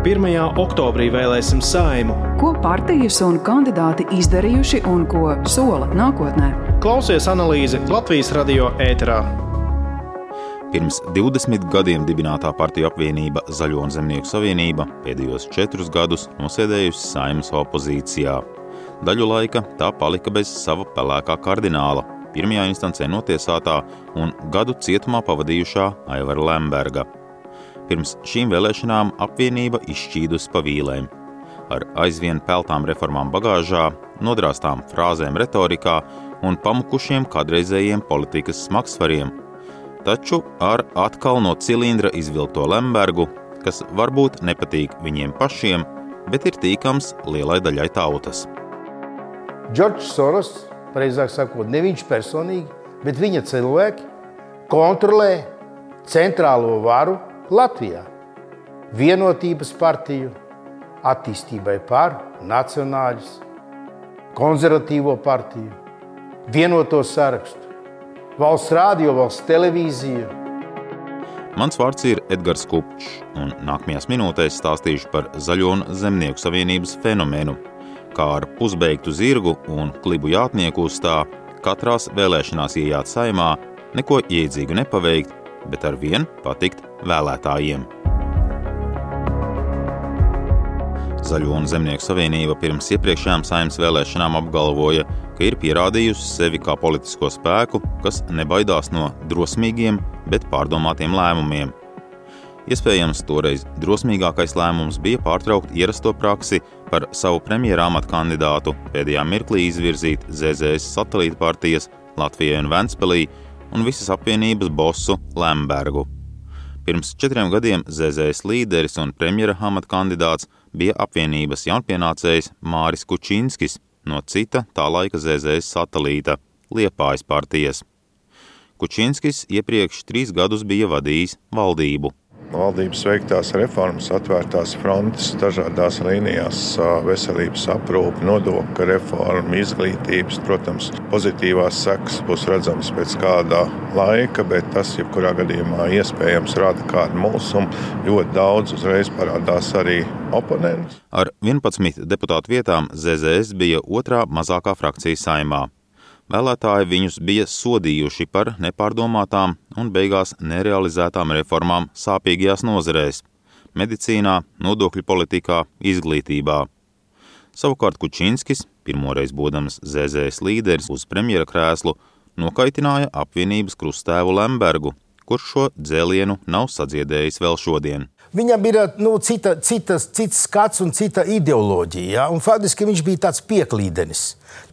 1. oktobrī vēlēsim saimu. Ko partijas un kandidāti izdarījuši un ko sola nākotnē? Klausies analīzi Latvijas radio ēterā. Pirms 20 gadiem dibinātā partiju apvienība Zaļo un Zemnieku savienība pēdējos četrus gadus nosēdējusi saimnes opozīcijā. Daļu laika tā palika bez sava pelēkā kardināla, pirmajā instancē notiesātā un gadu cietumā pavadījušā Aivara Lemberga. Pirms šīm vēlēšanām apvienība izšķīdusi pa vīlēm. Ar aizvien peltām reformām bagāžā, nodrāstām frāzēm retorikā un pamukušiem kādreizējiem politikas smagsvariem, taču ar atkal no cilindra izvilkto Lembergu, kas varbūt nepatīk viņiem pašiem, bet ir tīkams lielai daļai tautas. Džordžs Soros precīzāk sakot, ne viņš personīgi, bet viņa cilvēki kontrolē centrālo varu Latvijā. Vienotības partiju, attīstībai par nacionāļus, konservatīvo partiju, vienoto sarakstu, valsts rādio, valsts televīziju. Mans vārds ir Edgars Kupčs, un nākamajās minūtēs stāstīšu par Zaļo un Zemnieku savienības fenomenu kā ar pusbeigtu zirgu un klibu jātnieku uz tā, katrās vēlēšanās iejāt saimā, neko iedzīgu nepaveikt, bet ar vien patikt vēlētājiem. Zaļo un Zemnieku savienība pirms iepriekšējām saimnes vēlēšanām apgalvoja, ka ir pierādījusi sevi kā politisko spēku, kas nebaidās no drosmīgiem, bet pārdomātiem lēmumiem. Iespējams, toreiz drosmīgākais lēmums bija pārtraukt ierasto praksi par savu premjera amatu kandidātu pēdējā mirklī izvirzīt ZZS satelīta partijas Latvijai un Ventspēlī un visas apvienības bosu Lembergu. Pirms četriem gadiem ZZS līderis un premjera amata kandidāts bija apvienības jaunpienācējs Māris Kučinskis no cita tā laika ZZS satelīta Liepājas partijas. Kučinskis iepriekš trīs gadus bija vadījis valdību valdības veiktās reformas, atvērtās frontes dažādās līnijās, veselības aprūpe, nodokļu reforma, izglītības. Protams, pozitīvās sekas būs redzamas pēc kāda laika, bet tas, jebkurā gadījumā, iespējams rada kādu mulsumu. Ļoti daudz uzreiz parādās arī oponenti. Ar 11 deputātu vietām ZZS bija otrā mazākā frakcija saimā. Vēlētāji viņus bija sodījuši par nepārdomātām un beigās nerealizētām reformām sāpīgajās nozarēs - medicīnā, nodokļu politikā, izglītībā. Savukārt Kučinskis, pirmoreiz būdams ZZS līderis uz premjera krēslu, nokaitināja apvienības krustēvu Lembergu, kurš šo dzēlienu nav sadziedējis vēl šodien. Viņam ir nu, cita, cita, cits skats un cita ideoloģija. Ja? Un faktiski viņš bija tāds pieklīdenis.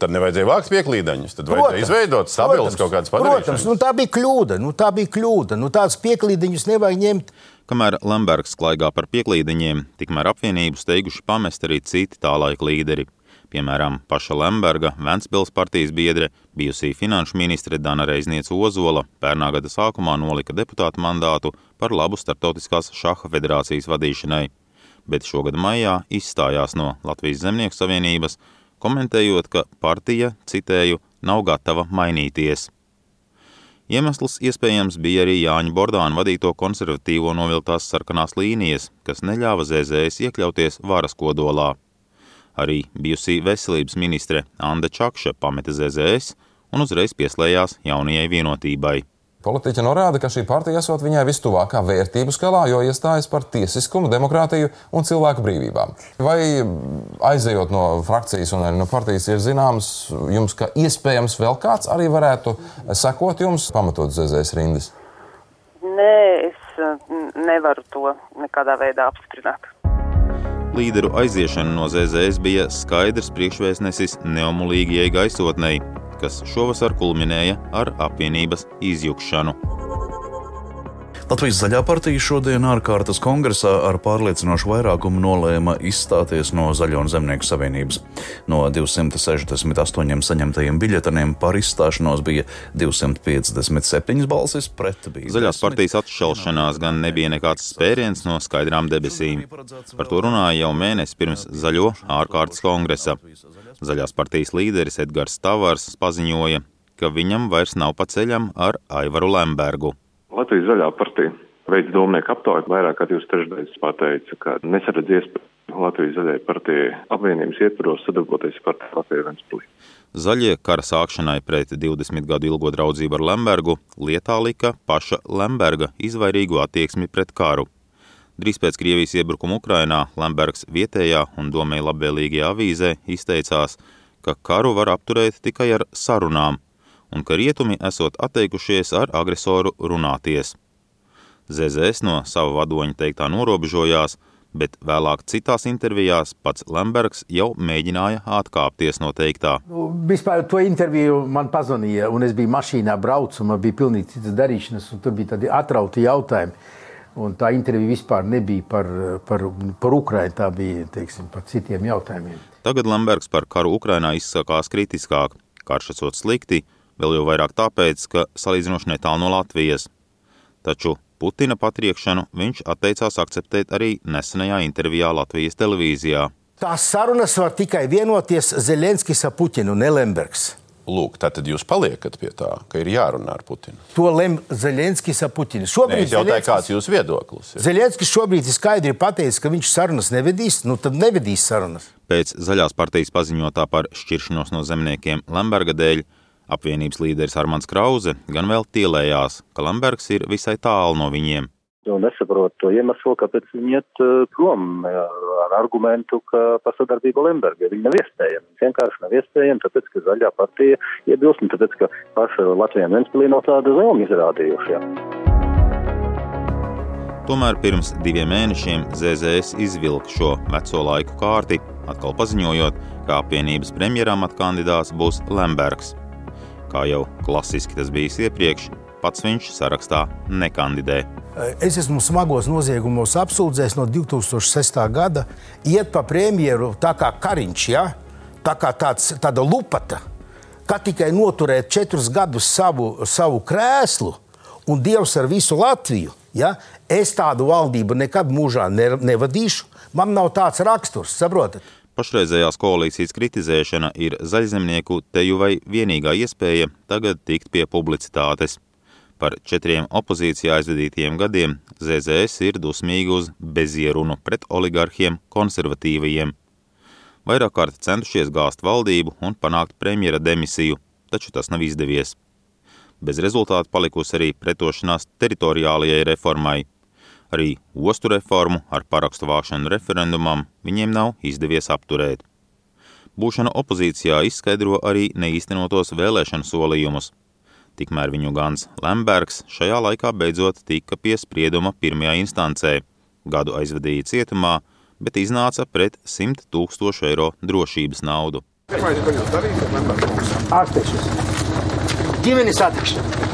Tad nevajadzēja vākt pieklīdeņus. Tad protams, vajadzēja izveidot stabilas kaut kādas padarīšanas. Protams, nu, tā bija kļūda. Nu, tā bija kļūda. Nu, tāds pieklīdeņus nevajag ņemt. Kamēr Lembergs klaigā par pieklīdeņiem, tikmēr apvienību steiguši pamest arī citi tā laika līderi. Piemēram, paša Lemberga, Ventspils partijas biedre, bijusī finanšu ministre Dana Reizniece Ozola pērnā gada sākumā nolika deputātu mandātu par labu Startautiskās šaha federācijas vadīšanai, bet šogad maijā izstājās no Latvijas Zemnieku savienības, komentējot, ka partija, citēju, nav gatava mainīties. Iemesls iespējams bija arī Jāņa Bordāna vadīto konservatīvo noviltās sarkanās līnijas, kas neļāva ZZS iekļauties varas kodolā. Arī bijusī veselības ministre Anna Čakša pameta ZZS un uzreiz pieslējās jaunajai vienotībai. Politiķi norāda, ka šī partija esot viņai vistuvākā vērtību skalā, jo iestājas par tiesiskumu, demokrātiju un cilvēku brīvībām. Vai aizejot no frakcijas un no partijas, ir zināms, jums, ka iespējams vēl kāds arī varētu sekot jums, pamatot ZZS rindas? Nē, es nevaru to nekādā veidā apstiprināt līderu aiziešana no ZZS bija skaidrs priekšvēstnesis neomulīgajai gaisotnei, kas šovasar kulminēja ar apvienības izjukšanu. Latvijas zaļā partija šodien ārkārtas kongresā ar pārliecinošu vairākumu nolēma izstāties no Zaļo un Zemnieku savienības. No 268 saņemtajiem biļeteniem par izstāšanos bija 257 balsis pret. Zaļās partijas atšķelšanās gan nebija nekāds spēriens no skaidrām debesīm. Par to runāja jau mēnesi pirms Zaļo ārkārtas kongresa. Zaļās partijas līderis Edgars Tavars paziņoja, ka viņam vairs nav pa ceļam ar Aivaru Lembergu. Latvijas zaļā partija veids domnieku aptauju, vairāk kā divas trešdaļas pateica, ka nesaredz iespēju Latvijas zaļai partijai apvienības ietvaros sadarboties ar Latviju Ventspilī. Zaļie kara sākšanai pret 20 gadu ilgo draudzību ar Lembergu lietā lika paša Lemberga izvairīgu attieksmi pret karu. Drīz pēc Krievijas iebrukuma Ukrainā Lembergs vietējā un domēji labvēlīgajā avīzē izteicās, ka karu var apturēt tikai ar sarunām un ka rietumi esot atteikušies ar agresoru runāties. ZZS no sava vadoņa teiktā norobežojās, bet vēlāk citās intervijās pats Lembergs jau mēģināja atkāpties no teiktā. Nu, vispār to interviju man pazvanīja, un es biju mašīnā braucu, man bija pilnīgi citas darīšanas, un tur bija tādi atrauti jautājumi. Un tā intervija vispār nebija par, par, par Ukrajinu, tā bija teiksim, par citiem jautājumiem. Tagad Lembergs par karu Ukrainā izsakās kritiskāk. Karš esot slikti, vēl jau vairāk tāpēc, ka salīdzinoši netālu no Latvijas. Taču Putina patriekšanu viņš atteicās akceptēt arī nesenajā intervijā Latvijas televīzijā. Tās sarunas var tikai vienoties Zelenskis ar Putinu, ne Lembergs. Lūk, tad jūs paliekat pie tā, ka ir jārunā ar Putinu. To lem Zelenskis ar Putinu. Šobrīd es jautāju, kāds ir jūsu viedoklis? Ir. Zelenskis šobrīd ir skaidri pateicis, ka viņš sarunas nevedīs, nu tad nevedīs sarunas. Pēc zaļās partijas paziņotā par šķiršanos no zemniekiem Lemberga dēļ Apvienības līderis Armāns Krause gan vēl tielējās, ka Lambergs ir visai tālu no viņiem. Un nesaprotu to iemeslu, kāpēc viņi iet uh, prom ar argumentu, ka par sadarbību Lemberga viņi nav iespējami. Vienkārši nav iespējami, tāpēc, ka zaļā partija iebilst, un tāpēc, ka paša Latvijā Ventspilī nav tāda vēlme izrādījuši. Jā. Tomēr pirms diviem mēnešiem ZZS izvilka šo veco laiku kārti, atkal paziņojot, ka apvienības premjeram atkandidāts būs Lembergs. Kā jau klasiski tas bijis iepriekš, pats viņš sarakstā nekandidē. Es esmu smagos noziegumos apsūdzēts no 2006. gada. Iet pa premjeru tā kā kariņš, ja? tā kā tāds, tāda lupata, kā tikai noturēt četrus gadus savu, savu krēslu un Dievs ar visu Latviju. Ja? Es tādu valdību nekad mūžā nevadīšu. Man nav tāds raksturs, saprotat? Pašreizējās koalīcijas kritizēšana ir zaļzemnieku teju vai vienīgā iespēja tagad tikt pie publicitātes. Par četriem opozīcijā aizvadītiem gadiem ZZS ir dusmīgi uz bezierunu pret oligarhiem konservatīvajiem. Vairāk kārt centušies gāzt valdību un panākt premjera demisiju, taču tas nav izdevies. Bez rezultātu palikusi arī pretošanās teritoriālajai reformai – Arī ostu reformu ar parakstu vākšanu referendumam viņiem nav izdevies apturēt. Būšana opozīcijā izskaidro arī neīstenotos vēlēšanu solījumus. Tikmēr viņu gans Lembergs šajā laikā beidzot tika pie sprieduma pirmajā instancē, gadu aizvadīja cietumā, bet iznāca pret 100 tūkstošu eiro drošības naudu. Ģimenes attikšana.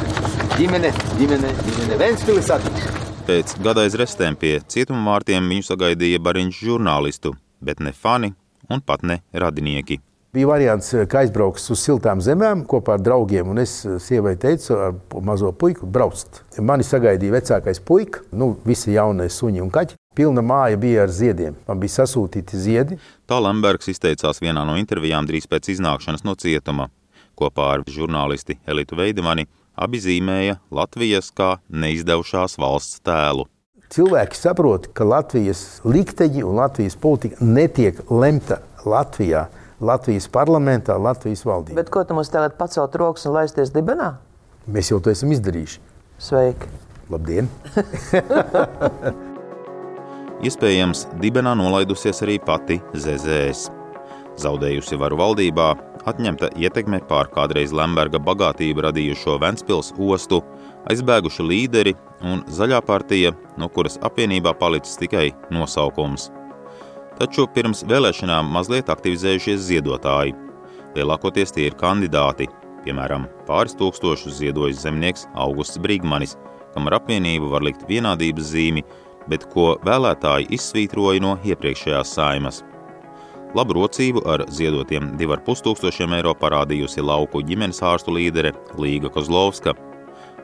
Ģimene, ģimene, ģimene, Ventspilis attikšana. Pēc gada aizrestēm pie cietuma vārtiem viņu sagaidīja bariņš žurnālistu, bet ne fani un pat ne radinieki. Bija variants, ka aizbrauks uz siltām zemēm kopā ar draugiem, un es sievai teicu, ar mazo puiku, braukt. Mani sagaidīja vecākais puika, nu, visi jaunie suņi un kaķi. Pilna māja bija ar ziediem. Man bija sasūtīti ziedi. Tā Lembergs izteicās vienā no intervijām drīz pēc iznākšanas no cietuma. Kopā ar žurnālisti Elitu Veidemani Abi zīmēja Latvijas kā neizdevušās valsts tēlu. Cilvēki saprot, ka Latvijas likteņi un Latvijas politika netiek lemta Latvijā, Latvijas parlamentā, Latvijas valdībā. Bet ko tu mums tagad pacelt rokas un laisties dibenā? Mēs jau to esam izdarījuši. Sveiki! Labdien! Iespējams, dibenā nolaidusies arī pati ZZS. Zaudējusi varu valdībā, atņemta ietekme pār kādreiz Lemberga bagātību radījušo Ventspils ostu, aizbēguši līderi un zaļā partija, no kuras apvienībā palicis tikai nosaukums. Taču pirms vēlēšanām mazliet aktivizējušies ziedotāji. Lielākoties tie ir kandidāti, piemēram, pāris tūkstošus ziedojis zemnieks Augusts Brīgmanis, kam ar apvienību var likt vienādības zīmi, bet ko vēlētāji izsvītroja no iepriekšējās saimas – Labu rocību ar ziedotiem 2,5 tūkstošiem eiro parādījusi lauku ģimenes ārstu līdere Līga Kozlovska.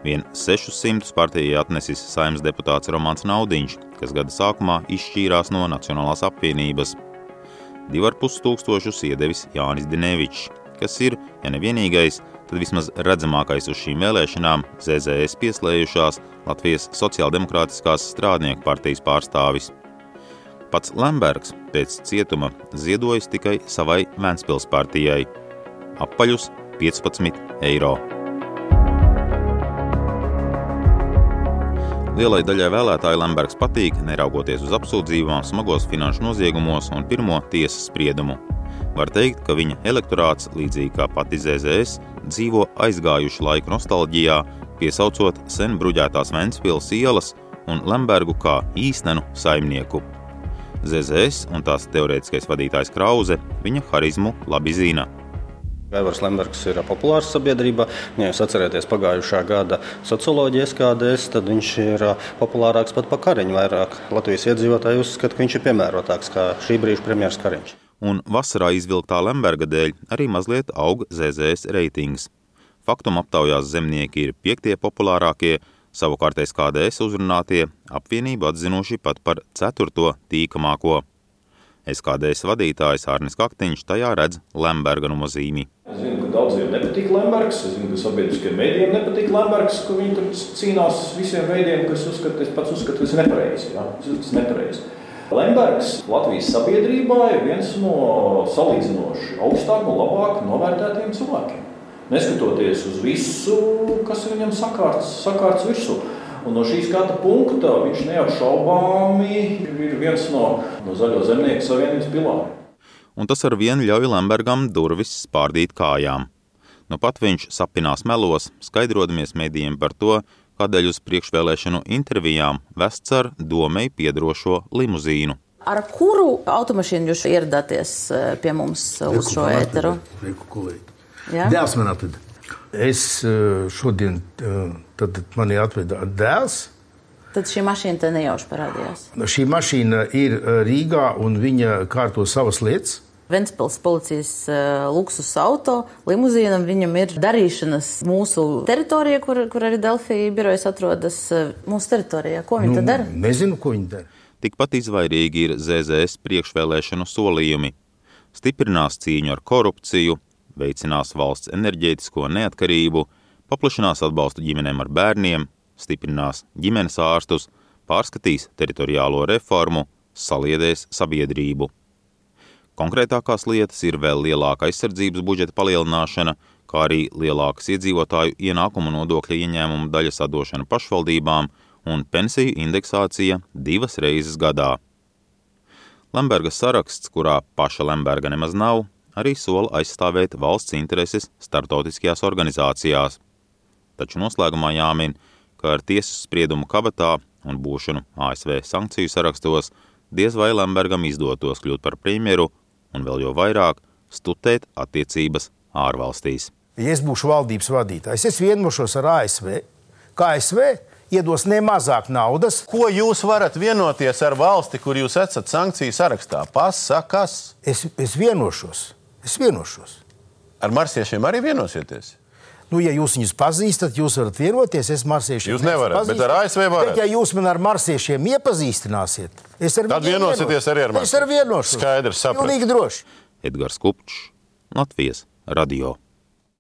Vien 600 partijai atnesis saimnes deputāts Romāns Naudiņš, kas gada sākumā izšķīrās no Nacionālās apvienības. 2,5 tūkstošus iedevis Jānis Dinevičs, kas ir, ja nevienīgais, tad vismaz redzamākais uz šīm vēlēšanām ZZS pieslējušās Latvijas Sociāldemokrātiskās strādnieku partijas pārstāvis. Pats Lembergs pēc cietuma ziedojis tikai savai Vēnspils partijai - apaļus 15 eiro. Lielai daļai vēlētāju Lembergs patīk, neraugoties uz apsūdzībām, smagos finanšu noziegumos un pirmo tiesas spriedumu. Var teikt, ka viņa elektorāts, līdzīgi kā pati ZZS, dzīvo aizgājušu laiku nostalģijā, piesaucot sen bruģētās Ventspils ielas un Lembergu kā īstenu saimnieku. ZZS un tās teorētiskais vadītājs Krause viņa harizmu labi zina. Evers Lembergs ir populārs sabiedrībā. Ja jūs atcerieties pagājušā gada socioloģijas kādēs, tad viņš ir populārāks pat par Kariņu. Vairāk Latvijas iedzīvotāji uzskata, ka viņš ir piemērotāks kā šī brīža premjerministrs Kariņš. Un vasarā izvilktā Lemberga dēļ arī mazliet aug ZZS reitings. Faktum aptaujās zemnieki ir piektie populārākie, savukārt SKDS uzrunātie apvienību atzinuši pat par ceturto tīkamāko. SKDS vadītājs Arnis Kaktiņš tajā redz Lemberga nozīmi. Es zinu, ka daudziem nepatīk Lembergs. Es zinu, ka sabiedriskajiem mēdījiem nepatīk Lembergs, ka viņi tur cīnās visiem veidiem, kas uzskata, es pats uzskatu, ka tas nepareizi. Ja? Tas nepareizi. Lembergs Latvijas sabiedrībā ir viens no salīdzinoši augstāk un labāk novērtētiem cilvēkiem. Neskatoties uz visu, kas viņam sakārts, sakārts virsū. Un no šī skata punkta viņš neapšaubāmi ir viens no, no Zaļo zemnieku savienības pilāriem. Un tas ar vienu ļauj Lembergam durvis spārdīt kājām. Nu pat viņš sapinās melos, skaidrodamies mēdījiem par to, kādēļ uz priekšvēlēšanu intervijām vests ar domei piedrošo limuzīnu. Ar kuru automašīnu jūs ieradāties eh, pie mums uz šo ēteru? kolēģi. Jā? Dēls man atveda. Es eh, šodien, eh, tad mani atveda dēls. Tad šī mašīna te nejauši parādījās. Šī mašīna ir eh, Rīgā un viņa kārto savas lietas. Ventspils policijas uh, luksus auto limuzīnam viņam ir darīšanas mūsu teritorijā, kur, kur arī Delfija birojas atrodas uh, mūsu teritorijā. Ko viņi nu, tad dara? Nezinu, ko viņi dara. Tikpat izvairīgi ir ZZS priekšvēlēšanu solījumi. Stiprinās cīņu ar korupciju, veicinās valsts enerģētisko neatkarību, paplašinās atbalstu ģimenēm ar bērniem, stiprinās ģimenes ārstus, pārskatīs teritoriālo reformu, saliedēs sabiedrību. Konkrētākās lietas ir vēl lielāka aizsardzības budžeta palielināšana, kā arī lielākas iedzīvotāju ienākumu nodokļa ieņēmumu daļas atdošana pašvaldībām un pensiju indeksācija divas reizes gadā. Lemberga saraksts, kurā paša Lemberga nemaz nav, arī sola aizstāvēt valsts intereses startautiskajās organizācijās. Taču noslēgumā jāmin, ka ar tiesas spriedumu kabatā un būšanu ASV sankciju sarakstos diez vai Lembergam izdotos kļūt par premjeru un vēl jo vairāk stutēt attiecības ārvalstīs. Ja es būšu valdības vadītājs, es vienošos ar ASV. Kā ASV iedos ne mazāk naudas. Ko jūs varat vienoties ar valsti, kur jūs esat sankciju sarakstā? Pasakas! Es, es vienošos. Es vienošos. Ar marsiešiem arī vienosieties? Nu, ja jūs viņus pazīstat, jūs varat vienoties. Es marsiešiem Jūs nevarat, bet ar ASV varat. Bet, ja jūs man ar marsiešiem iepazīstināsiet, es ar Tad vienosieties arī ar Es ar vienošos. Skaidrs, sapratu. Pilnīgi droši. Edgars Kupčs, Latvijas radio.